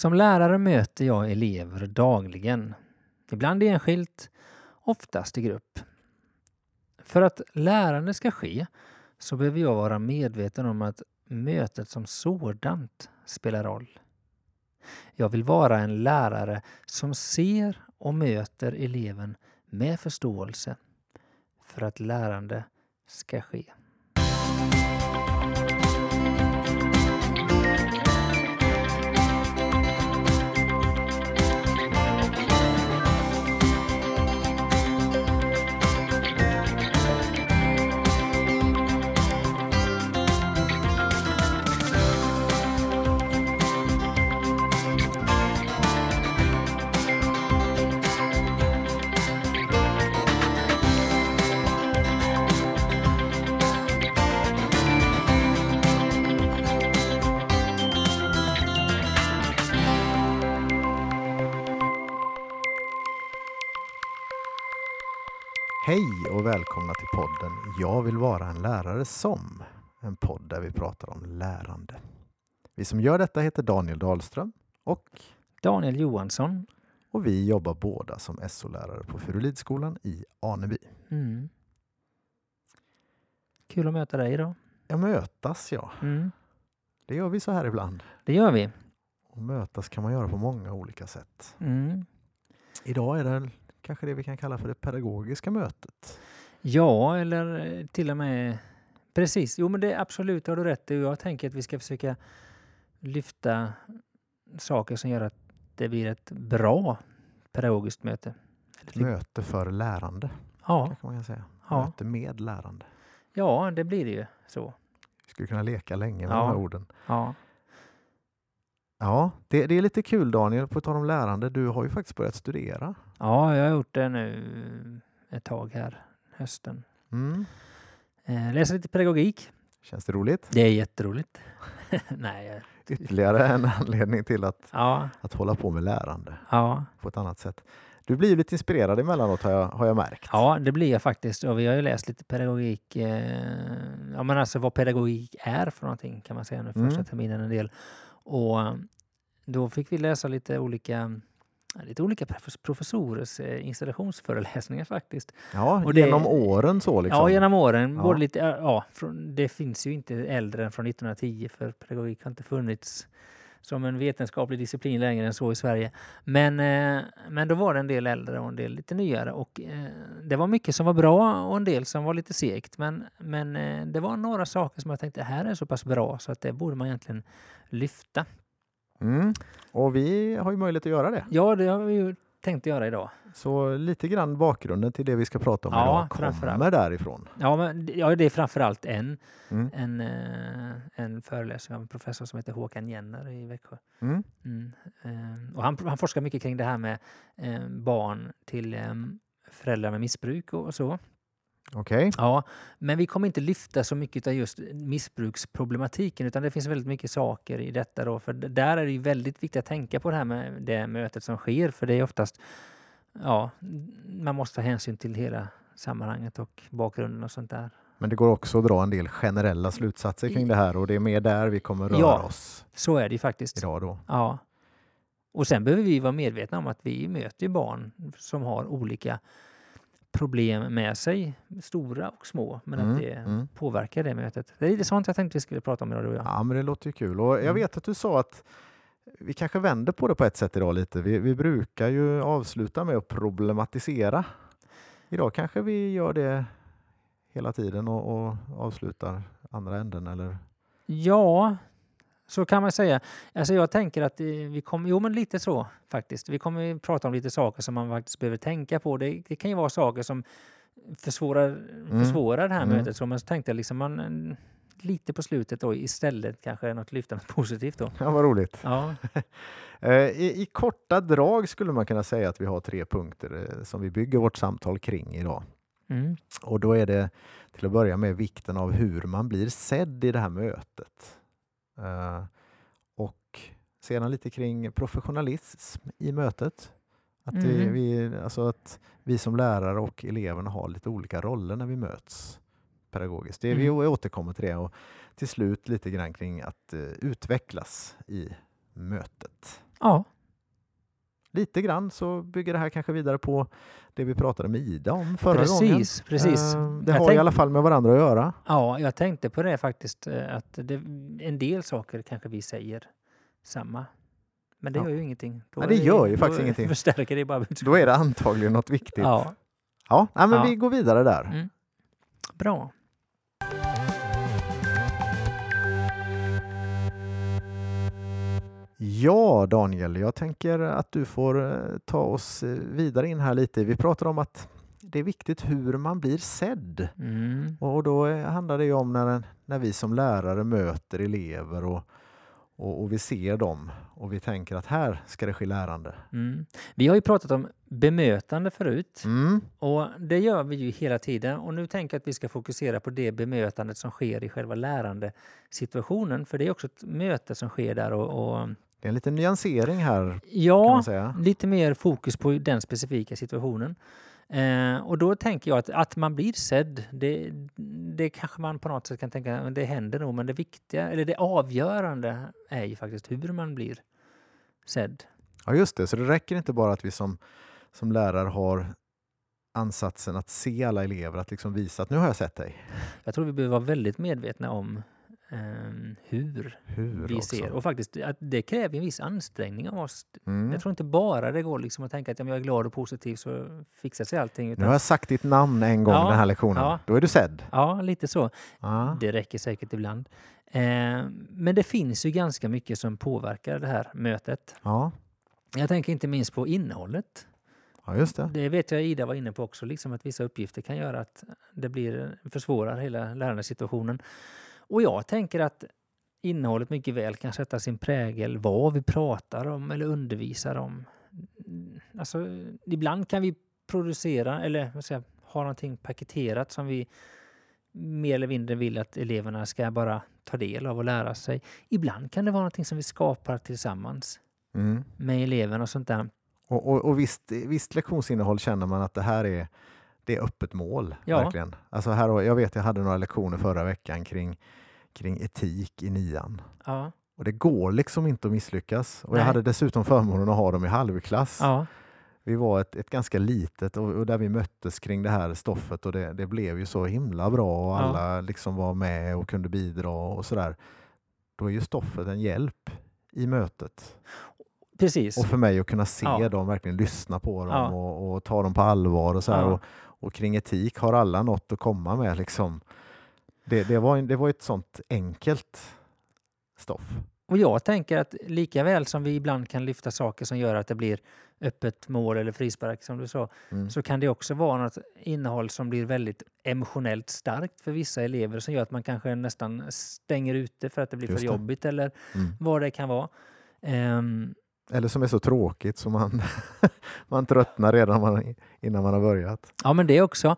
Som lärare möter jag elever dagligen. Ibland enskilt, oftast i grupp. För att lärande ska ske så behöver jag vara medveten om att mötet som sådant spelar roll. Jag vill vara en lärare som ser och möter eleven med förståelse för att lärande ska ske. Hej och välkomna till podden Jag vill vara en lärare som. En podd där vi pratar om lärande. Vi som gör detta heter Daniel Dahlström och, Daniel Johansson. och vi jobbar båda som SO-lärare på Furulidsskolan i Aneby. Mm. Kul att möta dig idag. Ja, mötas ja. Mm. Det gör vi så här ibland. Det gör vi. Och mötas kan man göra på många olika sätt. Mm. Idag är det kanske det vi kan kalla för det pedagogiska mötet. Ja, eller eh, till och med precis. Jo, men det absolut har du rätt i. Jag tänker att vi ska försöka lyfta saker som gör att det blir ett bra pedagogiskt möte. Typ- Möte för lärande, Ja, kanske man kan säga. Ja. Möte med lärande. ja, det blir det ju så. Vi skulle kunna leka länge med Ja. de här orden. Ja, Ja, det, det är lite kul Daniel, på tal om lärande. Du har ju faktiskt börjat studera. Ja jag har gjort det nu ett tag här, hösten. Mm. Eh, läser lite pedagogik. Känns det roligt? Det är jätteroligt. Nej, Ytterligare en anledning till att, ja, att hålla på med lärande ja, på ett annat sätt. Du blir ju lite inspirerad emellanåt har jag, har jag märkt. ja, det blir jag faktiskt. Och vi har ju läst lite pedagogik. Eh, ja, men alltså vad pedagogik är för någonting kan man säga nu första Mm. terminen en del. Och då fick vi läsa lite olika Lite olika profes- professorers eh, installationsföreläsningar faktiskt. Ja, Och det- genom åren så liksom. Ja, genom åren. Ja. Både lite, ja, från, det finns ju inte äldre än från 1910 för pedagogik har inte funnits som en vetenskaplig disciplin längre än så i Sverige. Men, eh, men då var det en del äldre och en del lite nyare och eh, det var mycket som var bra och en del som var lite segt. Men, men eh, det var några saker som jag tänkte här är så pass bra så att det borde man egentligen lyfta. Mm. Och vi har ju möjlighet att göra det. Ja, det har vi ju tänkt göra idag. Så lite grann bakgrunden till det vi ska prata om Ja, idag kommer därifrån. Ja, men, ja det är framförallt en, Mm. en, eh, en föreläsning av en professor som heter Håkan Jenner i Växjö. Mm. Mm. eh, Och han, han forskar mycket kring det här med eh, barn till föräldrar med missbruk och så. Okej. Ja, men vi kommer inte lyfta så mycket av just missbruksproblematiken utan det finns väldigt mycket saker i detta då. För där är det ju väldigt viktigt att tänka på det här med det mötet som sker för det är oftast, ja, man måste ta hänsyn till hela sammanhanget och bakgrunden och sånt där. Men det går också att dra en del generella slutsatser kring det här och det är mer där vi kommer röra Ja. oss Så är det ju faktiskt. idag då. Ja. Och sen behöver vi vara medvetna om att vi möter barn som har olika problem med sig, stora och små, men Mm, att det mm. påverkar det mötet. Det är lite sånt jag tänkte vi skulle prata om idag du och jag. Ja, men det låter ju kul. Och jag Mm. vet att du sa att vi kanske vänder på det på ett sätt idag lite. Vi, vi brukar ju avsluta med att problematisera. Idag kanske vi gör det hela tiden och, och avslutar andra änden eller? Ja, så kan man säga. Alltså jag tänker att eh, vi kommer, jo men lite så faktiskt. Vi kommer prata om lite saker som man faktiskt behöver tänka på. Det, det kan ju vara saker som försvårar, försvårar det här Mm. mötet. Så men så tänkte jag liksom man, eh, lite på slutet då istället kanske något lyfta något positivt då. Ja, vad roligt. Ja, Eh, I, I korta drag skulle man kunna säga att vi har tre punkter som vi bygger vårt samtal kring idag. mm. Och då är det till att börja med vikten av hur man blir sedd i det här mötet. Eh, och sedan lite kring professionalism i mötet. Att, vi, Mm. vi, alltså att vi som lärare och eleverna har lite olika roller när vi möts pedagogiskt. Det, Vi Mm. återkommer till det och till slut lite grann kring att eh, utvecklas i mötet. Ja, Lite grann så bygger det här kanske vidare på det vi pratade med Ida om förra gången. precis. precis. Eh, Det Jag har i tänk- alla fall med varandra att göra. Ja, jag tänkte på det faktiskt. eh, Att det, en del saker kanske vi säger samma. Men det Ja. gör ju ingenting. Då Nej, det gör ju faktiskt ingenting. förstärker det bara Då är det antagligen något viktigt. Ja, Ja, men Ja. vi går vidare där. Mm. bra. Ja, Daniel, jag tänker att du får eh, ta oss eh, vidare in här lite. Vi pratar om att det är viktigt hur man blir sedd. Mm. Och då eh, handlar det om när, när vi som lärare möter elever och, och, och vi ser dem och vi tänker att här ska det ske lärande. Mm. Vi har ju pratat om bemötande förut Mm. och det gör vi ju hela tiden. Och nu tänker jag att vi ska fokusera på det bemötandet som sker i själva lärandesituationen. För det är också ett möte som sker där. Och, och Det är en liten nyansering här kan ja, man säga. lite mer fokus på den specifika situationen. Eh, och då tänker jag att, att man blir sedd, det, det kanske man på något sätt kan tänka, det händer nog, men det viktiga, eller det avgörande är ju faktiskt hur man blir sedd. Ja, just det. Så det räcker inte bara att vi som, som lärare har ansatsen att se alla elever, att liksom visa att nu har jag sett dig. Jag tror vi behöver vara väldigt medvetna om ehm, hur Hur vi också. ser. Och faktiskt, att det kräver en viss ansträngning av oss. Mm. Jag tror inte bara det går liksom att tänka att om jag är glad och positiv så fixar sig allting. Nu Utan, har jag sagt ditt namn en gång Ja, den här lektionen. ja. Då är du sedd. Ja, lite så. Ja. Det räcker säkert ibland. Eh, men det finns ju ganska mycket som påverkar det här mötet. Ja. Jag tänker inte minst på innehållet. ja, just det. Det vet jag Ida var inne på också, liksom att vissa uppgifter kan göra att det blir, försvårar hela lärandesituationen. Och jag tänker att innehållet mycket väl kan sätta sin prägel vad vi pratar om eller undervisar om. Alltså, ibland kan vi producera eller vad säga, ha någonting paketerat som vi mer eller mindre vill att eleverna ska bara ta del av och lära sig. Ibland kan det vara någonting som vi skapar tillsammans Mm. med eleverna och sånt där. Och, och, och visst, visst lektionsinnehåll känner man att det här är, det är öppet mål. Ja. Verkligen. Alltså här, jag vet jag hade några lektioner förra veckan kring, kring etik i nian. Ja, Och det går liksom inte att misslyckas. Och jag Nej. hade dessutom förmånen att ha dem i halvklass. ja, Vi var ett, ett ganska litet och, och där vi möttes kring det här stoffet och det, det blev ju så himla bra och Ja. alla liksom var med och kunde bidra och sådär. Då är ju stoffet en hjälp i mötet. precis. Och för mig att kunna se Ja. dem, verkligen lyssna på dem Ja. och, och ta dem på allvar och så här. Ja. Och, och kring etik har alla något att komma med liksom. Det, det, var, det var ett sånt enkelt stoff. Och jag tänker att lika väl som vi ibland kan lyfta saker som gör att det blir öppet mål eller frispark som du sa, Mm. så kan det också vara något innehåll som blir väldigt emotionellt starkt för vissa elever som gör att man kanske nästan stänger ute för att det blir Just för det. jobbigt eller Mm. vad det kan vara. Ehm, Eller som är så tråkigt så man, man tröttnar redan man, innan man har börjat. ja, men det också.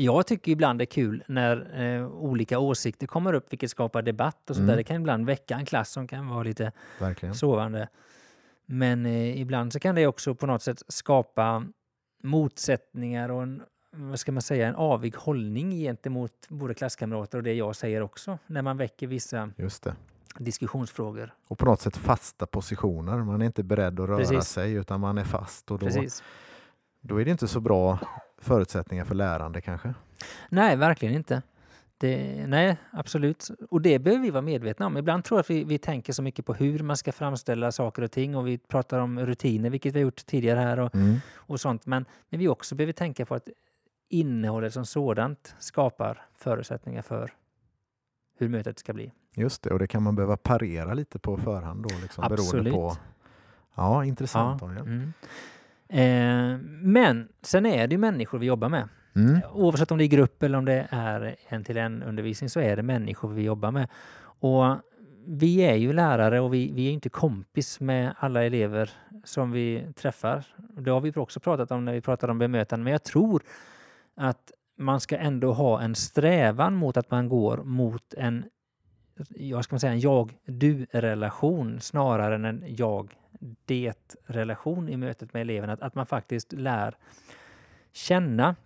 Jag tycker ibland det är kul när eh, olika åsikter kommer upp, vilket skapar debatt och sånt Mm. Det kan ibland väcka en klass som kan vara lite Verkligen. sovande. Men eh, ibland så kan det också på något sätt skapa motsättningar och en, vad ska man säga, en avig hållning gentemot både klasskamrater och det jag säger också när man väcker vissa diskussionsfrågor. Och på något sätt fasta positioner. Man är inte beredd att röra Precis. sig utan man är fast. Och då, Precis. då är det inte så bra förutsättningar för lärande kanske. Nej, verkligen inte. Det, nej, absolut. Och det behöver vi vara medvetna om. Ibland tror jag att vi, vi tänker så mycket på hur man ska framställa saker och ting och vi pratar om rutiner, vilket vi har gjort tidigare här. Och, Mm. och sånt. Men, men vi också behöver tänka på att innehållet som sådant skapar förutsättningar för hur mötet ska bli. Just det, och det kan man behöva parera lite på förhand då. Liksom, beroende Absolut. på. Ja, intressant. Ja, mm. Men sen är det ju människor vi jobbar med. Mm. Oavsett om det är grupp eller om det är en till en undervisning så är det människor vi jobbar med. Och vi är ju lärare och vi, vi är inte kompis med alla elever som vi träffar. Det har vi också pratat om när vi pratar om bemötande. Men jag tror att man ska ändå ha en strävan mot att man går mot en, jag ska säga en jag-du-relation snarare än en jag-det-relation i mötet med eleven. Att, att man faktiskt lär känna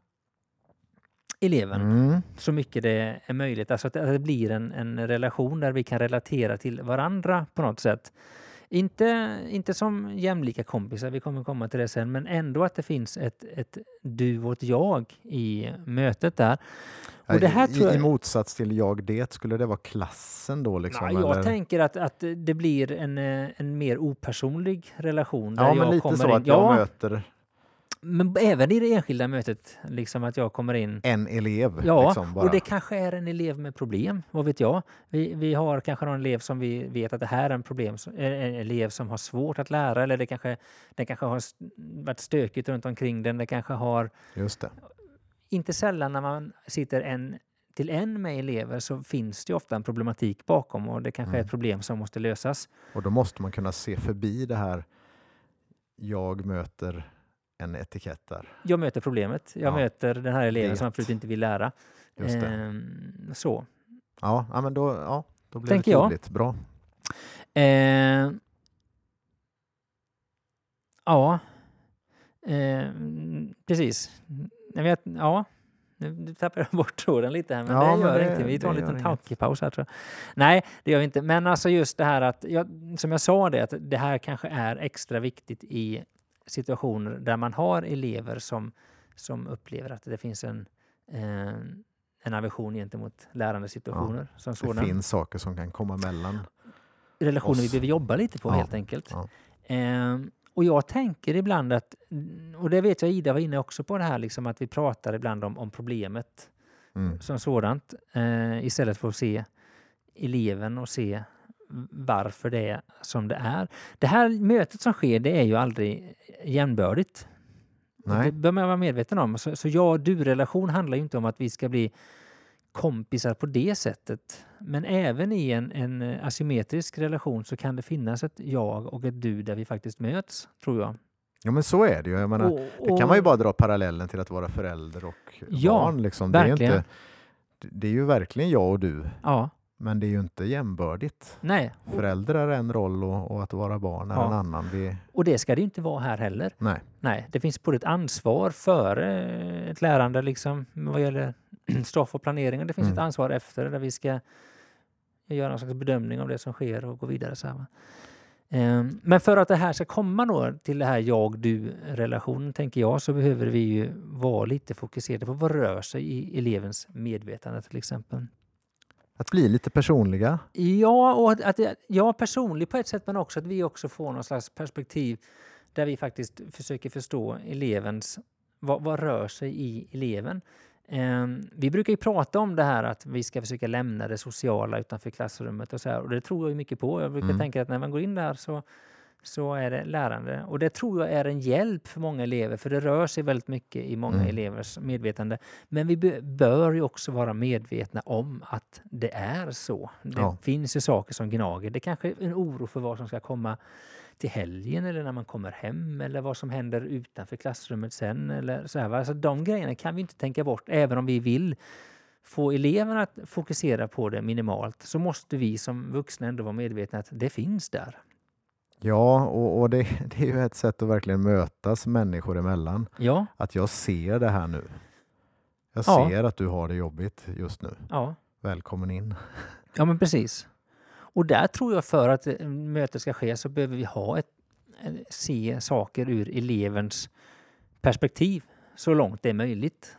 eleven Mm. så mycket det är möjligt. Alltså att att det blir en, en relation där vi kan relatera till varandra på något sätt. Inte, inte som jämlika kompisar, vi kommer komma till det sen, men ändå att det finns ett, ett du och ett jag i mötet där. Och det här I, tror jag... I motsats till jag det, skulle det vara klassen då? Liksom, Nej, jag eller? tänker att, att det blir en, eh, en mer opersonlig relation. Där Ja, jag men lite kommer så in. att jag ja, möter men även i det enskilda mötet, liksom att jag kommer in en elev. Ja, liksom, och det kanske är en elev med problem, vad vet jag? Vi, vi har kanske någon elev som vi vet att det här är en problem, en elev som har svårt att lära eller det kanske, den kanske har varit stökigt runt omkring den, det kanske har... Just det. Inte sällan när man sitter en till en med elever så finns det ofta en problematik bakom och det kanske Mm. är ett problem som måste lösas. Och då måste man kunna se förbi det här jag möter en etikett där. Jag möter problemet, jag Ja, möter den här eleven som vet. absolut inte vill lära. Just det. Ehm, så. Ja, men då, ja, då blir Tänker det jag. tydligt. Bra. Eh, ja, eh, precis. Jag ja, nu tappar jag bort tråden lite här, men Ja, det men gör det- inte. Vi tar en liten tankepaus här tror jag. Nej, det gör vi inte. Men alltså just det här att, jag, som jag sa det, att det här kanske är extra viktigt i situationer där man har elever som, som upplever att det finns en, eh, en aversion gentemot lärande situationer. som Det finns saker som kan komma emellan. relationer vi oss. behöver jobba lite på Ja, helt enkelt. ja. Ehm, och jag tänker ibland att, och det vet jag Ida var inne också på det här, liksom att vi pratar ibland om, om problemet Mm. som sådant eh, istället för att se eleven och se varför det är som det är. Det här mötet som sker, det är ju aldrig jämnbördigt. Och Nej. Det bör man vara medveten om. Så, så jag och du-relation handlar ju inte om att vi ska bli kompisar på det sättet. Men även i en, en asymmetrisk relation så kan det finnas ett jag och ett du där vi faktiskt möts, tror jag. Ja, men så är det ju. Jag menar, Och- det kan man ju och- bara dra parallellen till att vara förälder och Ja, barn. Liksom. Det, är inte, det är ju verkligen jag och du, Ja, men det är ju inte jämbördigt. nej. Och, Förälder är en roll och, och att vara barn är Ja. en annan. Vi, och det ska det inte vara här heller. nej. Nej, det finns både ett ansvar före ett lärande liksom vad gäller stoff och planering det finns Mm. ett ansvar efter där vi ska göra en slags bedömning av det som sker och gå vidare. Så här? Ehm, Men för att det här ska komma då till det här jag-du-relationen tänker jag så behöver vi ju vara lite fokuserade på vad rör sig i elevens medvetande till exempel. Att bli lite personliga. Ja, och att, är personlig på ett sätt men också att vi också får någon slags perspektiv där vi faktiskt försöker förstå elevens, vad, vad rör sig i eleven. Ehm, vi brukar ju prata om det här att vi ska försöka lämna det sociala utanför klassrummet och så här, och det tror jag mycket på. Jag brukar Mm. tänka att när man går in där så, så är det lärande. Och det tror jag är en hjälp för många elever, för det rör sig väldigt mycket i många Mm. elevers medvetande. Men vi bör ju också vara medvetna om att det är så. Det Ja. finns ju saker som gnager. Det kanske är en oro för vad som ska komma till helgen eller när man kommer hem eller vad som händer utanför klassrummet sen. Eller så här, alltså, de grejerna kan vi inte tänka bort även om vi vill få eleverna att fokusera på det minimalt så måste vi som vuxna ändå vara medvetna att det finns där. Ja, och, och det, det är ju ett sätt att verkligen mötas människor emellan. Ja, Att jag ser det här nu. Jag Ja. ser att du har det jobbigt just nu. ja, Välkommen in. ja men precis. Och där tror jag för att eh, mötet ska ske så behöver vi ha ett, eh, se saker ur elevens perspektiv så långt det är möjligt.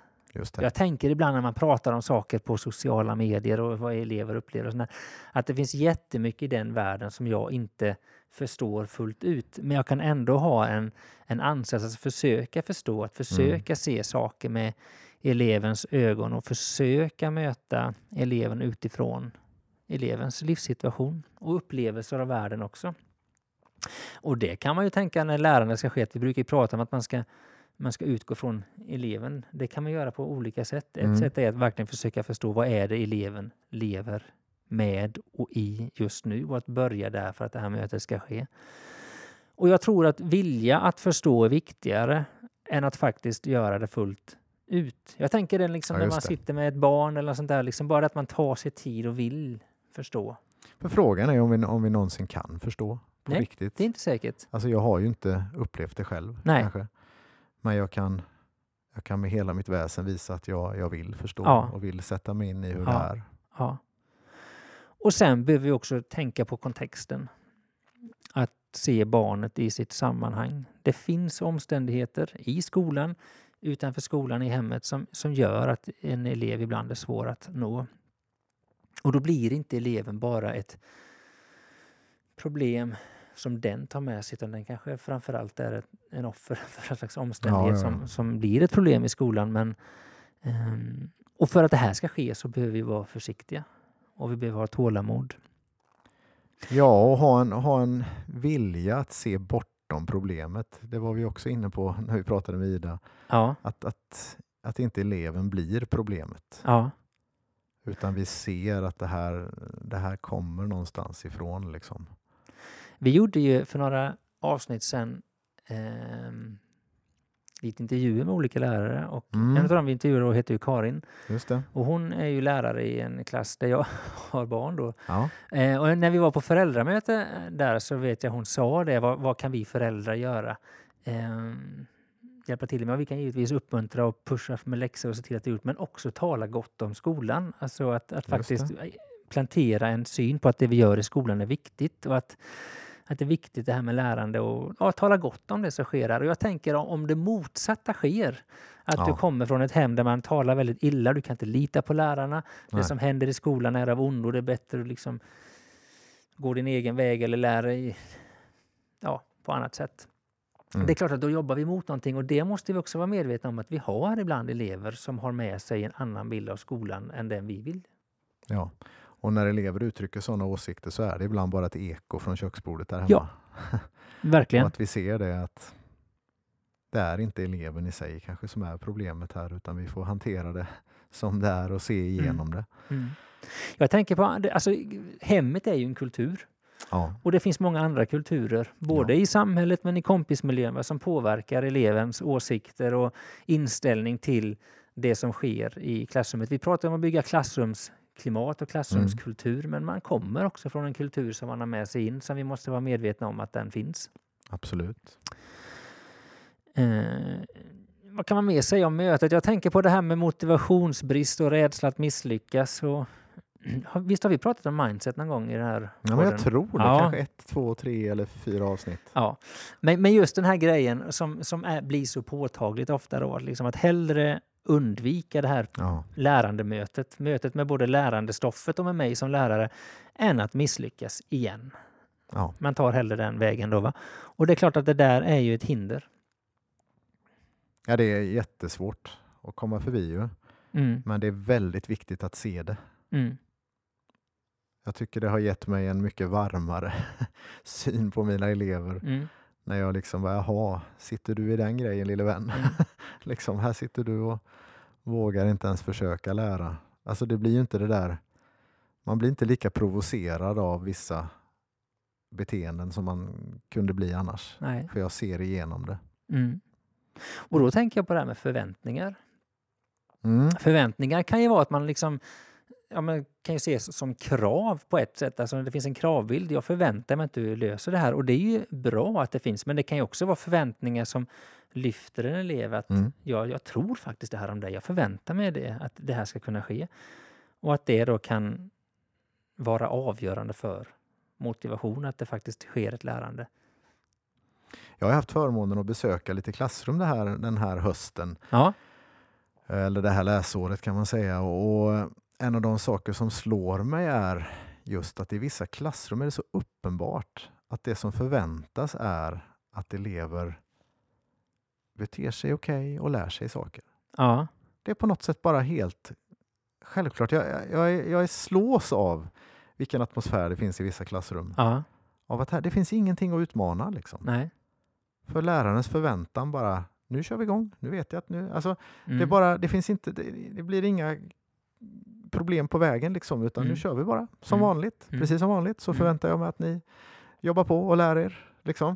Jag tänker ibland när man pratar om saker på sociala medier och vad elever upplever och sådär, att det finns jättemycket i den världen som jag inte förstår fullt ut. Men jag kan ändå ha en, en ansats att försöka förstå, att försöka se saker med elevens ögon och försöka möta eleven utifrån elevens livssituation och upplevelser av världen också. Och det kan man ju tänka när lärande ska ske. att Vi brukar prata om att man ska man ska utgå från eleven. Det kan man göra på olika sätt. Ett Mm. sätt är att verkligen försöka förstå vad är det eleven lever med och i just nu och att börja där för att det här mötet ska ske. Och jag tror att vilja att förstå är viktigare än att faktiskt göra det fullt ut. Jag tänker det liksom Ja, när man det. sitter med ett barn eller sånt där, liksom bara att man tar sig tid och vill förstå. För frågan är om vi, om vi någonsin kan förstå på Nej, riktigt. Det är inte säkert. Alltså jag har ju inte upplevt det själv. Nej. Kanske. Men jag kan, jag kan med hela mitt väsen visa att jag, jag vill förstå Ja. och vill sätta mig in i hur Ja. det är. Ja. Och sen behöver vi också tänka på kontexten. att se barnet i sitt sammanhang. Det finns omständigheter i skolan, utanför skolan, i hemmet som, som gör att en elev ibland är svår att nå. Och då blir inte eleven bara ett problem som den tar med sig utan den kanske framförallt är ett, en offer för en slags omständighet Ja, ja. Som, som blir ett problem i skolan. Men, ehm, och för att det här ska ske så behöver vi vara försiktiga och vi behöver ha tålamod. Ja, och ha en, ha en vilja att se bortom problemet. Det var vi också inne på när vi pratade med Ida. Ja, Att, att, att inte eleven blir problemet. ja, Utan vi ser att det här, det här kommer någonstans ifrån. Liksom. Vi gjorde ju för några avsnitt sedan ehm, lite intervjuer med olika lärare och Mm. en av dem vi intervjuade heter ju Karin Just det. och hon är ju lärare i en klass där jag har barn då. Ja. Eh, och när vi var på föräldramöte eh, där så vet jag hon sa det, vad, vad kan vi föräldrar göra? Ehm, hjälpa till med. Vi kan givetvis uppmuntra och pusha med läxor och se till att det är gjort, men också tala gott om skolan. Alltså att, att faktiskt eh, plantera en syn på att det vi gör i skolan är viktigt och att, att det är viktigt det här med lärande och ja, tala gott om det som sker här. Och jag tänker om det motsatta sker, att du Ja. kommer från ett hem där man talar väldigt illa, du kan inte lita på lärarna, Nej. det som händer i skolan är av ondo, det är bättre att liksom gå din egen väg eller lära dig ja, på annat sätt. Mm. Det är klart att då jobbar vi mot någonting och det måste vi också vara medvetna om att vi har ibland elever som har med sig en annan bild av skolan än den vi vill. Ja. Och när elever uttrycker sådana åsikter så är det ibland bara ett eko från köksbordet där hemma. Ja, Och Verkligen. att vi ser det att det är inte eleven i sig kanske som är problemet här utan vi får hantera det som det är och se igenom det. Mm. Jag tänker på, alltså, hemmet är ju en kultur. Ja, Och det finns många andra kulturer, både Ja. i samhället men i kompismiljön, som påverkar elevens åsikter och inställning till det som sker i klassrummet. Vi pratar om att bygga klassrumsklimat och klassrumskultur, men man kommer också från en kultur som man har med sig in, som vi måste vara medvetna om att den finns. absolut. Eh, vad kan man mer säga om mötet? Jag tänker på det här med motivationsbrist och rädsla att misslyckas. Och, visst har vi pratat om mindset någon gång i det här? Ja, men jag tror det. Ja. Kanske ett, två, tre eller fyra avsnitt. Ja, men, men just den här grejen som, som är, blir så påtagligt ofta då, liksom att hellre undvika det här Ja, lärandemötet, mötet med både lärandestoffet och med mig som lärare, än att misslyckas igen. ja. Man tar hellre den vägen då. Va? Och det är klart att det där är ju ett hinder. ja, det är jättesvårt att komma förbi ju. Mm, Men det är väldigt viktigt att se det. mm, Jag tycker det har gett mig en mycket varmare syn på mina elever. mm, När jag liksom bara, jaha, sitter du i den grejen lille vän? mm. liksom, här sitter du och vågar inte ens försöka lära. Alltså det blir ju inte det där, man blir inte lika provocerad av vissa beteenden som man kunde bli annars. Nej. För jag ser igenom det. Mm. Och då tänker jag på det här med förväntningar. Mm. Förväntningar kan ju vara att man liksom ja, men kan ju ses som krav på ett sätt. Alltså det finns en kravbild. Jag förväntar mig att du löser det här och det är ju bra att det finns. Men det kan ju också vara förväntningar som lyfter en elev att Mm. ja, jag tror faktiskt det här om dig. Jag förväntar mig det, att det här ska kunna ske. Och att det då kan vara avgörande för motivation, att det faktiskt sker ett lärande. Jag har haft förmånen att besöka lite klassrum det här, den här hösten. Ja, eller det här läsåret kan man säga. Och en av de saker som slår mig är just att i vissa klassrum är det så uppenbart att det som förväntas är att elever beter sig okej och lär sig saker. ja, Det är på något sätt bara helt självklart. Jag, jag, jag, slås av vilken atmosfär det finns i vissa klassrum. ja, Av att här, det finns ingenting att utmana. Liksom. nej. För lärarens förväntan bara, nu kör vi igång, nu vet jag att nu... Alltså, Mm. det, bara, det, finns inte, det, det blir inga problem på vägen liksom, utan nu Mm. kör vi bara som Mm. vanligt. Mm. Precis som vanligt så Mm. förväntar jag mig att ni jobbar på och lär er. Liksom.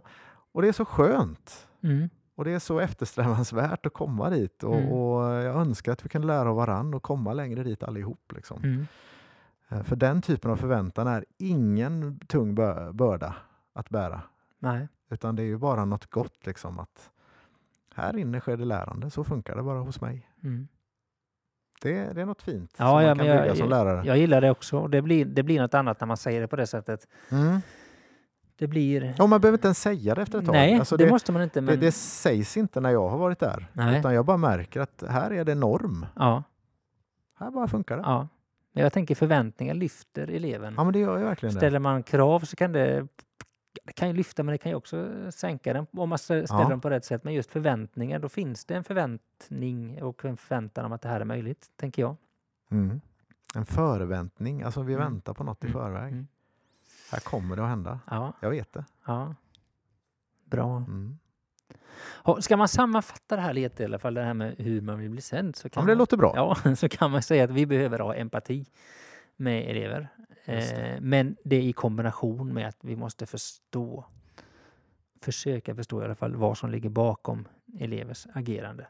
Och det är så skönt. Mm. Och det är så eftersträvansvärt att komma dit. Och, och jag önskar att vi kunde lära av varann och komma längre dit allihop. Liksom. Eh, För den typen av förväntan är ingen tung bö- börda att bära. Nej. Utan det är ju bara något gott liksom att här inne sker det lärande, så funkar det bara hos mig. Mm. Det, det är något fint Ja, som ja, man kan men jag- bygga som lärare. Jag gillar det också. Det blir, det blir något annat när man säger det på det sättet. Mm. det blir... Ja, man behöver inte ens säga det efter ett tag. Nej, Alltså det, det, måste man inte. Men... det, det sägs inte när jag har varit där. Nej. Utan jag bara märker att här är det norm. Ja, Här bara funkar det. ja. Men jag tänker förväntningar lyfter eleven. Ja, men det gör ju verkligen. Ställer man krav så kan det, det kan ju lyfta men det kan ju också sänka den om man ställer Ja. dem på rätt sätt. Men just förväntningar, då finns det en förväntning och en förväntan om att det här är möjligt, tänker jag. Mm. En förväntning, alltså vi Mm. väntar på något i Mm. förväg. Mm. Här kommer det att hända. Ja, Jag vet det. ja. Bra. Mm. Ska man sammanfatta det här lite i alla fall, det här med hur man vill bli sänd, så Ja, kan, men det man, låter bra. ja, så kan man säga att vi behöver ha empati med elever. Det. Eh, men det är i kombination med att vi måste förstå, försöka förstå i alla fall, vad som ligger bakom elevers agerande.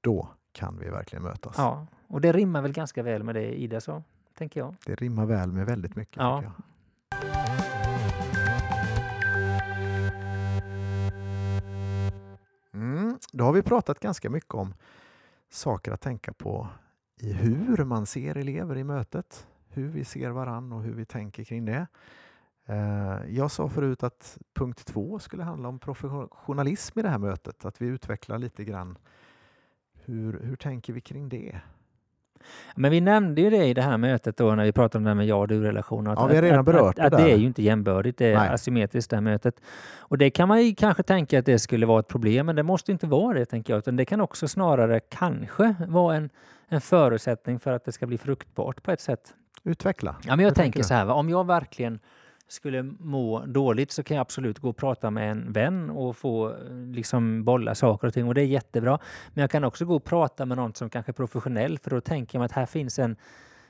Då kan vi verkligen mötas. Ja, och det rimmar väl ganska väl med det Ida sa, tänker jag. Det rimmar väl med väldigt mycket. Ja. jag. Mm, då har vi pratat ganska mycket om saker att tänka på i hur man ser elever i mötet. Hur vi ser varann och hur vi tänker kring det. Eh, Jag sa förut att punkt två skulle handla om professionalism i det här mötet. Att vi utvecklar lite grann hur, hur tänker vi kring det? Men vi nämnde ju det i det här mötet då när vi pratade om det här med ja och du-relationer. att- Ja, vi har redan att, berört att, att det det är ju inte jämbördigt, det är Nej. asymmetriskt det här mötet. Och det kan man ju kanske tänka att det skulle vara ett problem, men det måste inte vara det tänker jag. Utan det kan också snarare kanske vara en, en förutsättning för att det ska bli fruktbart på ett sätt. Utveckla. Ja, men jag Hur tänker så här, va? om jag verkligen skulle må dåligt så kan jag absolut gå och prata med en vän och få eh, liksom bolla saker och ting och det är jättebra. Men jag kan också gå och prata med någon som kanske är professionell för då tänker mig att här finns en,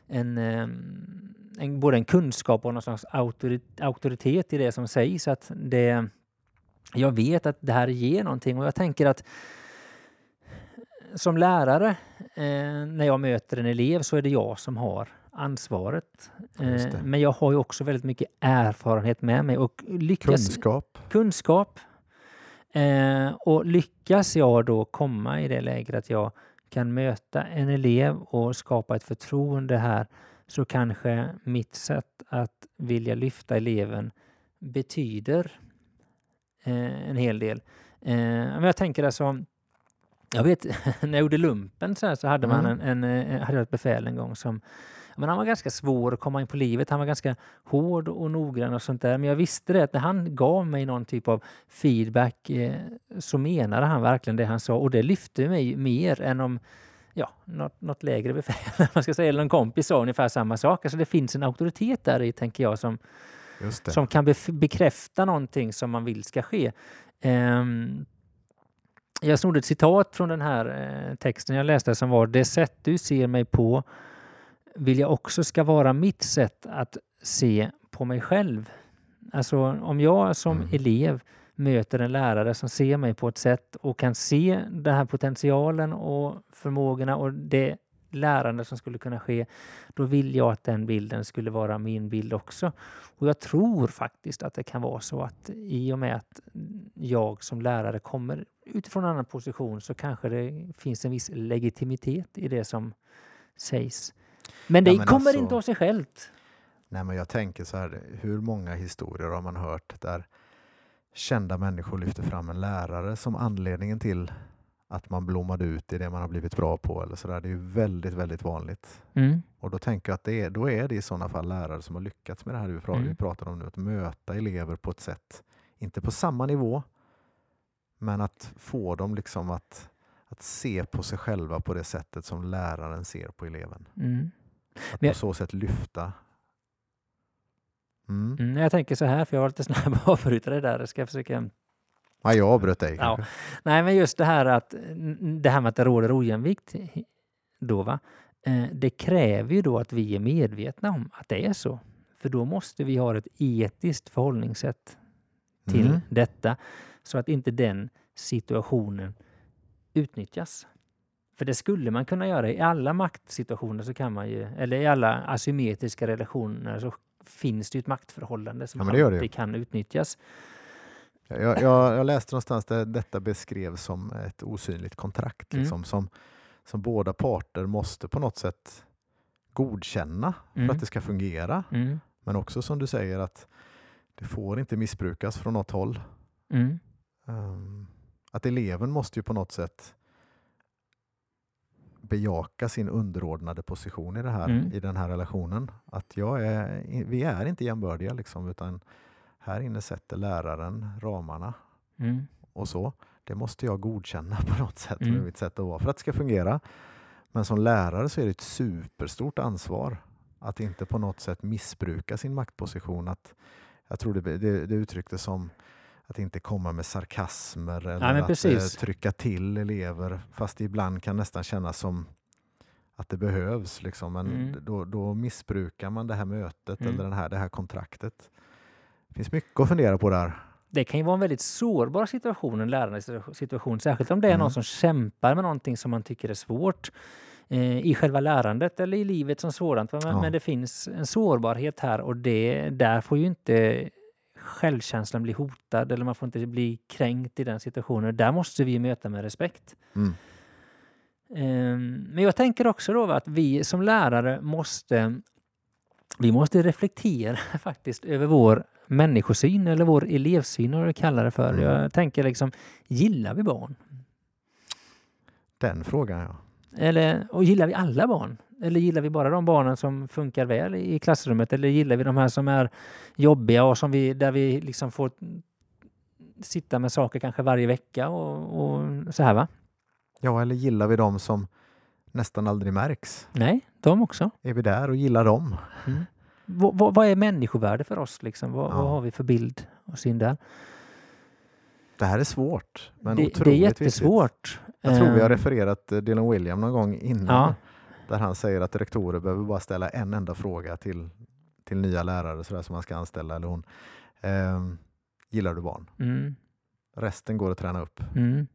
en, ehm, en både en kunskap och någon slags auktori- auktoritet i det som sägs. Att det, jag vet att det här ger någonting och jag tänker att som lärare eh, när jag möter en elev så är det jag som har ansvaret. Eh, men jag har ju också väldigt mycket erfarenhet med mig och lyckas Kunskap. kunskap. Eh, och lyckas jag då komma i det läget att jag kan möta en elev och skapa ett förtroende här så kanske mitt sätt att vilja lyfta eleven betyder eh, en hel del. Men jag tänker alltså, jag vet när jag gjorde lumpen så, här, så hade man en, Mm. en, eh, hade jag ett befäl en gång som men han var ganska svår att komma in på livet. Han var ganska hård och noggrann och sånt där. Men jag visste det att när han gav mig någon typ av feedback eh, så menade han verkligen det han sa och det lyfte mig mer än om ja, något, något lägre befäl, man ska säga, eller en kompis sa ungefär samma sak. Alltså det finns en auktoritet där i, tänker jag, som, som kan bef- bekräfta någonting som man vill ska ske. Ehm, jag snodde ett citat från den här eh, texten jag läste som var Det sätt du ser mig på vill jag också ska vara mitt sätt att se på mig själv. Alltså om jag som Mm. elev möter en lärare som ser mig på ett sätt och kan se den här potentialen och förmågorna och det lärande som skulle kunna ske, då vill jag att den bilden skulle vara min bild också. Och jag tror faktiskt att det kan vara så att i och med att jag som lärare kommer utifrån en annan position så kanske det finns en viss legitimitet i det som sägs. Men det Ja, men kommer alltså- inte av sig självt. Nej, men jag tänker så här, hur många historier har man hört där kända människor lyfter fram en lärare som anledningen till att man blommade ut i det man har blivit bra på eller så där. Det är ju väldigt, väldigt vanligt. Mm. Och då tänker jag att det är, då är det i sådana fall lärare som har lyckats med det här vi pratar, Mm. vi pratar om nu, att möta elever på ett sätt, inte på samma nivå, men att få dem liksom att, att se på sig själva på det sättet som läraren ser på eleven. Mm. Att Men jag- på så sätt lyfta. Mm. Mm, jag tänker så här, för jag var lite snabb att avbryta det där. Jag ska försöka Ja, jag avbröt dig Ja. Nej, men just det här att det här med att det råder ojämvikt då, va? Eh, Det kräver ju då att vi är medvetna om att det är så. För då måste vi ha ett etiskt förhållningssätt till Mm. detta så att inte den situationen utnyttjas. För det skulle man kunna göra i alla maktsituationer så kan man ju, eller i alla asymmetriska relationer så finns det ju ett maktförhållande som Ja, det gör det alltid kan utnyttjas. Jag, jag, jag läste någonstans där detta beskrevs som ett osynligt kontrakt Mm. liksom, som, som båda parter måste på något sätt godkänna för Mm. att det ska fungera. Mm. Men också som du säger att det får inte missbrukas från något håll. Mm. Um, att eleven måste ju på något sätt bejaka sin underordnade position i, det här, Mm. i den här relationen. Att jag är, vi är inte jämbördiga liksom, utan här inne sätter läraren ramarna Mm. och så. Det måste jag godkänna på något sätt Mm. med mitt sätt att vara för att det ska fungera. Men som lärare så är det ett superstort ansvar att inte på något sätt missbruka sin maktposition. Att, jag tror det, det, det uttrycktes som att inte komma med sarkasmer eller men att eh, precis. trycka till elever fast det ibland kan nästan kännas som att det behövs. Liksom. Men Mm. då, då missbrukar man det här mötet Mm. eller den här, det här kontraktet. Det finns mycket att fundera på där. Det kan ju vara en väldigt sårbar situation, en lärande situation, särskilt om det är Mm. någon som kämpar med någonting som man tycker är svårt eh, i själva lärandet eller i livet som sådant. Men, Ja. men det finns en sårbarhet här och det, där får ju inte självkänslan bli hotad eller man får inte bli kränkt i den situationen. Där måste vi möta med respekt. Mm. Ehm, Men jag tänker också då att vi som lärare måste vi måste reflektera faktiskt över vår människosyn eller vår elevsyn, vad du kallar det för. Mm. Jag tänker liksom, gillar vi barn? Den frågan ja. Eller, och gillar vi alla barn? Eller gillar vi bara de barnen som funkar väl i klassrummet? Eller gillar vi de här som är jobbiga och som vi, där vi liksom får sitta med saker kanske varje vecka och, och så här va? Ja, eller gillar vi dem som nästan aldrig märks? Nej, de också. Är vi där och gillar dem? Mm. Vad, vad, är människovärde för oss? Liksom? Vad, Ja. vad har vi för bild och syn där? Det här är svårt, men det, otroligt det är viktigt. jättesvårt. Jag tror vi har Ehm, refererat eh, Dylan William någon gång innan. Ja. Där han säger att rektorer behöver bara ställa en enda fråga till, till nya lärare sådär, som man ska anställa. Eller hon. Ehm, gillar du barn? Mm, Resten går att träna upp. mm.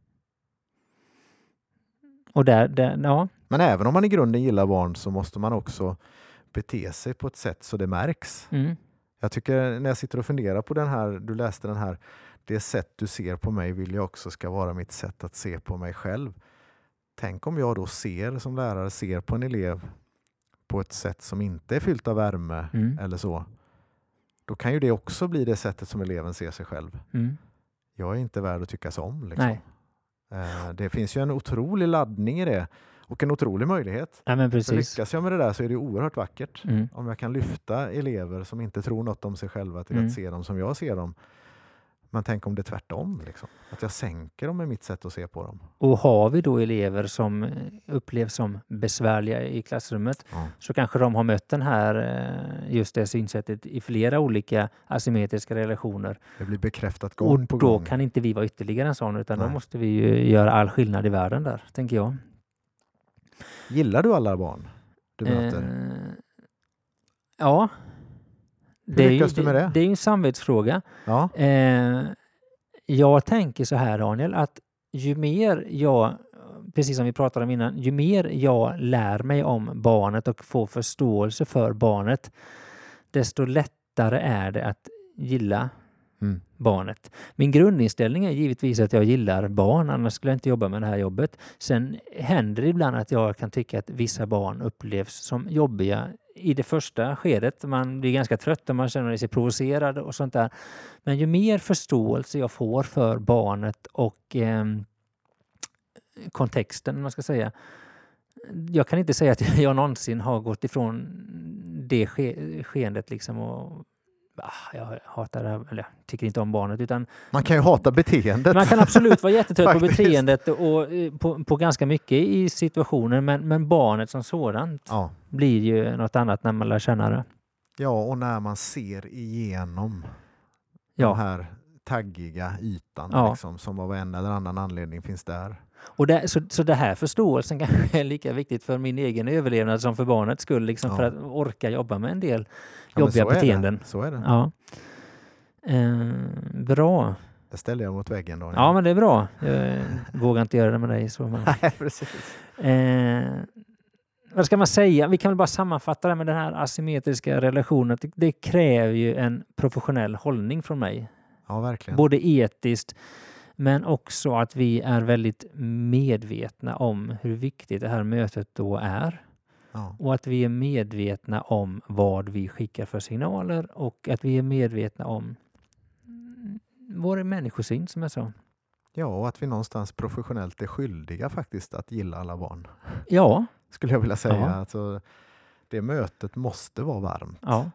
Och där, där, ja. Men även om man i grunden gillar barn så måste man också bete sig på ett sätt så det märks. Mm, Jag tycker när jag sitter och funderar på den här, du läste den här, det sätt du ser på mig vill jag också ska vara mitt sätt att se på mig själv. Tänk om jag då ser som lärare ser på en elev på ett sätt som inte är fyllt av värme mm, eller så. Då kan ju det också bli det sättet som eleven ser sig själv. mm. Jag är inte värd att tyckas om. Liksom. Nej. Eh, Det finns ju en otrolig laddning i det och en otrolig möjlighet. Ja, men För precis. lyckas jag med det där så är det oerhört vackert. Mm, Om jag kan lyfta elever som inte tror något om sig själva till Mm. att se dem som jag ser dem. Men tänk om det är tvärtom. Liksom. Att jag sänker dem med mitt sätt att se på dem. Och har vi då elever som eh, upplevs som besvärliga i klassrummet Ja. så kanske de har mött den här, eh, just det synsättet i flera olika asymmetriska relationer. Det blir bekräftat Och gång på då gång. kan inte vi vara ytterligare en sån utan då Nej. måste vi ju göra all skillnad i världen där, tänker jag. Gillar du alla barn du möter? Eh, ja. Hur Det är, ju, lyckas du med det? det är en samvetsfråga. Ja. Eh, jag tänker så här Daniel, att ju mer jag, precis som vi pratade om innan, ju mer jag lär mig om barnet och får förståelse för barnet, desto lättare är det att gilla Mm. barnet. Min grundinställning är givetvis att jag gillar barn, annars skulle jag inte jobba med det här jobbet. Sen händer det ibland att jag kan tycka att vissa barn upplevs som jobbiga i det första skedet. Man blir ganska trött och man känner sig provocerad och sånt där. Men ju mer förståelse jag får för barnet och eh, kontexten, man ska säga. Jag kan inte säga att jag någonsin har gått ifrån det ske skeendet liksom och jag hatar det här, eller tycker inte om barnet utan Man kan ju hata beteendet. man kan absolut vara jättetrött på beteendet och eh, på, på ganska mycket i situationen men, men barnet som sådant Ja. blir ju något annat när man lär känna det. ja, och när man ser igenom Ja. den här taggiga ytan Ja. liksom, som av en eller annan anledning finns där. Och det, så, så det här förståelsen kanske är lika viktigt för min egen överlevnad som för barnets skull, liksom Ja. för att orka jobba med en del Ja, jobbiga så är det. beteenden. Så är det. Ja. Eh, bra. Det ställer jag mot väggen då. Ja, men det är bra. Jag vågar inte göra det med dig. Så, men, Nej, precis. eh, vad ska man säga? Vi kan väl bara sammanfatta det med den här asymmetriska relationen. Det, det kräver ju en professionell hållning från mig. Ja, verkligen. Både etiskt men också att vi är väldigt medvetna om hur viktigt det här mötet då är. Ja. Och att vi är medvetna om vad vi skickar för signaler och att vi är medvetna om vår människosyn som jag sa. Ja, och att vi någonstans professionellt är skyldiga faktiskt att gilla alla barn. Ja. Skulle jag vilja säga. Ja. Alltså, det mötet måste vara varmt. Ja.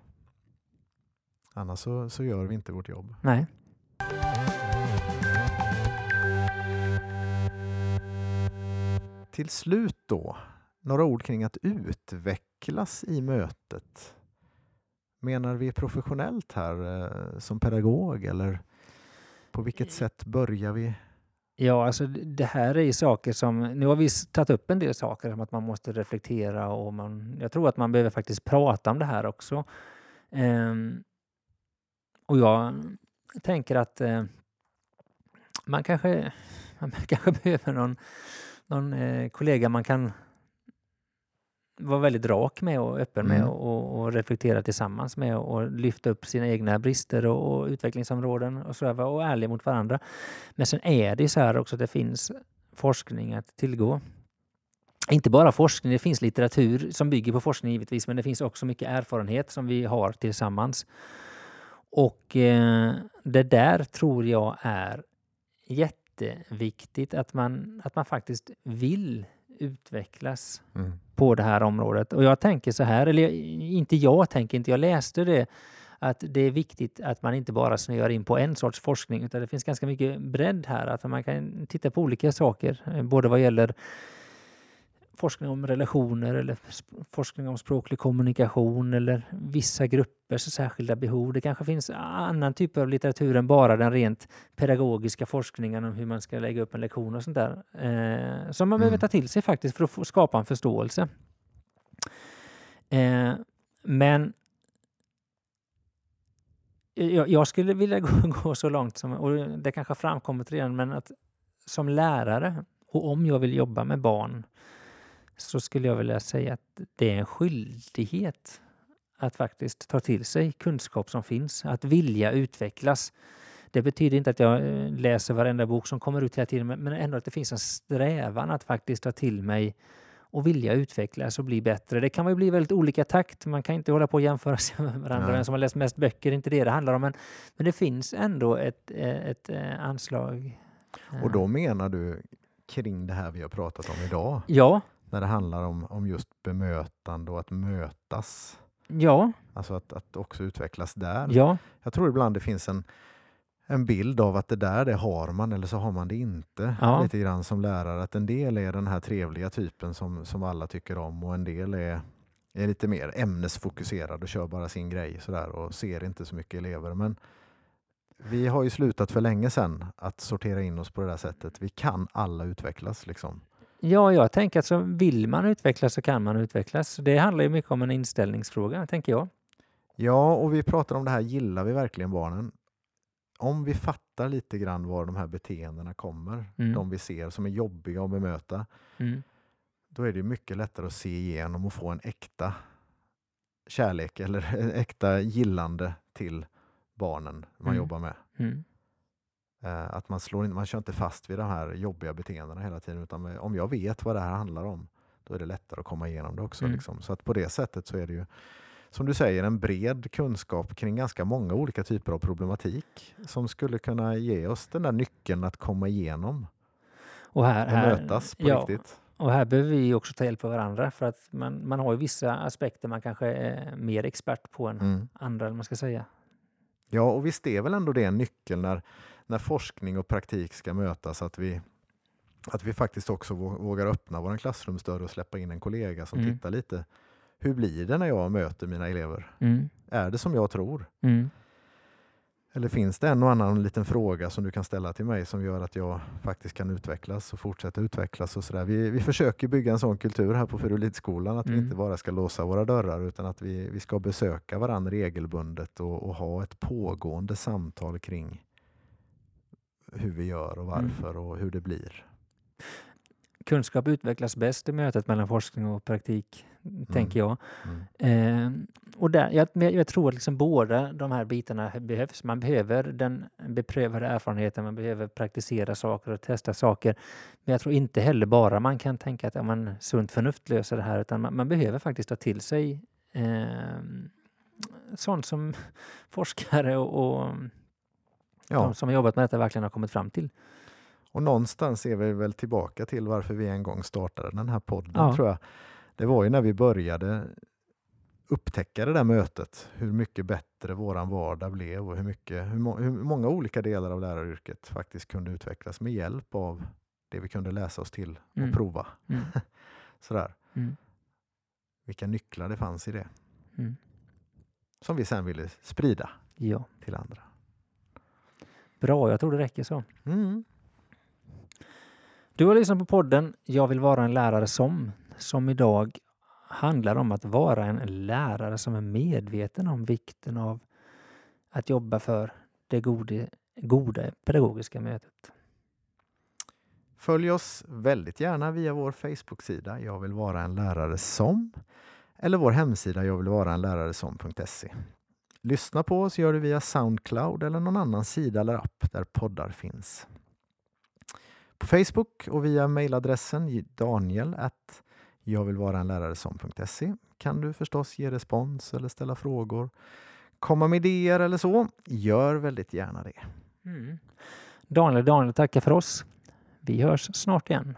Annars så, så gör vi inte vårt jobb. Nej. Till slut då, några ord kring att utvecklas i mötet. Menar vi professionellt här eh, som pedagog eller på vilket sätt börjar vi? Ja, alltså det här är ju saker som... Nu har vi tagit upp en del saker som att man måste reflektera och man... Jag tror att man behöver faktiskt prata om det här också. Ehm, och jag tänker att eh, man kanske, man kanske behöver någon, någon eh, kollega man kan vara väldigt rak med och öppen med Mm. och, och reflektera tillsammans med och lyfta upp sina egna brister och, och utvecklingsområden och så där, vara- och ärliga mot varandra. Men sen är det så här också att det finns forskning att tillgå. Inte bara forskning, det finns litteratur som bygger på forskning givetvis, men det finns också mycket erfarenhet som vi har tillsammans. Och eh, det där tror jag är jätteviktigt, att man, att man faktiskt vill utvecklas Mm. på det här området. Och jag tänker så här, eller jag- inte jag tänker inte, jag läste det, att det är viktigt att man inte bara snöar in på en sorts forskning, utan det finns ganska mycket bredd här, att man kan titta på olika saker, eh, både vad gäller forskning om relationer eller forskning om språklig kommunikation eller vissa gruppers särskilda behov. Det kanske finns annan typ av litteratur än bara den rent pedagogiska forskningen om hur man ska lägga upp en lektion och sånt där. Eh, som man behöver Mm. ta till sig faktiskt för att skapa en förståelse. Eh, men jag, jag skulle vilja gå, gå så långt som, och det kanske framkommit redan, men att som lärare och om jag vill jobba med barn så skulle jag vilja säga att det är en skyldighet att faktiskt ta till sig kunskap som finns, att vilja utvecklas. Det betyder inte att jag eh, läser varenda bok som kommer ut hela tiden, men ändå att det finns en strävan att faktiskt ta till mig och vilja utvecklas och bli bättre. Det kan ju bli väldigt olika takt. Man kan inte hålla på och jämföra sig med varandra. Nej. Vem som har läst mest böcker, det är inte det det handlar om. Men, men det finns ändå ett, eh, ett, eh, anslag. Och då menar du kring det här vi har pratat om idag, Ja, när det handlar om, om just bemötande och att mötas. ja, Alltså att, att också utvecklas där. ja, Jag tror ibland det finns en, en bild av att det där det har man eller så har man det inte. Ja. Lite grann som lärare, att en del är den här trevliga typen som, som alla tycker om och en del är, är lite mer ämnesfokuserad och kör bara sin grej sådär och ser inte så mycket elever. Men vi har ju slutat för länge sedan att sortera in oss på det där sättet. Vi kan alla utvecklas liksom. Ja, jag tänker att så vill man utvecklas så kan man utvecklas. Det handlar ju mycket om en inställningsfråga, tänker jag. Ja, och vi pratar om det här, gillar vi verkligen barnen? Om vi fattar lite grann var de här beteendena kommer, Mm. de vi ser som är jobbiga att bemöta, Mm. då är det mycket lättare att se igenom och få en äkta kärlek eller en äkta gillande till barnen man Mm. jobbar med. Mm. Eh, Att man, slår in, man kör inte fast vid de här jobbiga beteendena hela tiden, utan om jag vet vad det här handlar om, då är det lättare att komma igenom det också. Mm. Liksom. Så att på det sättet så är det ju, som du säger, en bred kunskap kring ganska många olika typer av problematik som skulle kunna ge oss den där nyckeln att komma igenom Och här, och här, mötas på ja, riktigt. Och här behöver vi också ta hjälp av varandra för att man, man har ju vissa aspekter man kanske är mer expert på än Mm. andra, eller man ska säga. Ja, och visst är väl ändå det en nyckel när, när forskning och praktik ska mötas, att vi, att vi faktiskt också vå- vågar öppna vår klassrumsdörr och släppa in en kollega som Mm. tittar lite. Hur blir det när jag möter mina elever? Mm. Är det som jag tror? Mm. Eller finns det en och annan liten fråga som du kan ställa till mig som gör att jag faktiskt kan utvecklas och fortsätta utvecklas? Och sådär. Vi, vi försöker bygga en sån kultur här på Furulidskolan att vi Mm. inte bara ska låsa våra dörrar utan att vi, vi ska besöka varandra regelbundet och, och ha ett pågående samtal kring hur vi gör och Mm. varför och hur det blir. Kunskap utvecklas bäst i mötet mellan forskning och praktik, tänker jag. Mm. Eh, och där, jag, jag tror att liksom båda de här bitarna behövs. Man behöver den beprövade erfarenheten, man behöver praktisera saker och testa saker. Men jag tror inte heller bara man kan tänka att ja, man, sunt förnuft löser det här, utan man, man behöver faktiskt ta till sig eh, sånt som forskare och, och Ja. de som har jobbat med detta verkligen har kommit fram till. Och någonstans är vi väl tillbaka till varför vi en gång startade den här podden Ja. tror jag. Det var ju när vi började upptäcka det där mötet, hur mycket bättre våran vardag blev och hur, mycket, hur, må, hur många olika delar av läraryrket faktiskt kunde utvecklas med hjälp av det vi kunde läsa oss till och Mm. prova. Mm. Sådär. Mm. Vilka nycklar det fanns i det. Mm. Som vi sen ville sprida Ja, till andra. Bra. Jag tror det räcker så. Mm. Du har lyssnat på podden Jag vill vara en lärare som, som idag handlar om att vara en lärare som är medveten om vikten av att jobba för det goda, goda pedagogiska mötet. Följ oss väldigt gärna via vår Facebook-sida Jag vill vara en lärare som eller vår hemsida jag vill vara en lärare som.se. Lyssna på oss gör du via Soundcloud eller någon annan sida eller app där poddar finns. På Facebook och via mejladressen daniel att kan du förstås ge respons eller ställa frågor. Komma med idéer eller så. Gör väldigt gärna det. Mm. Daniel, Daniel tackar för oss. Vi hörs snart igen.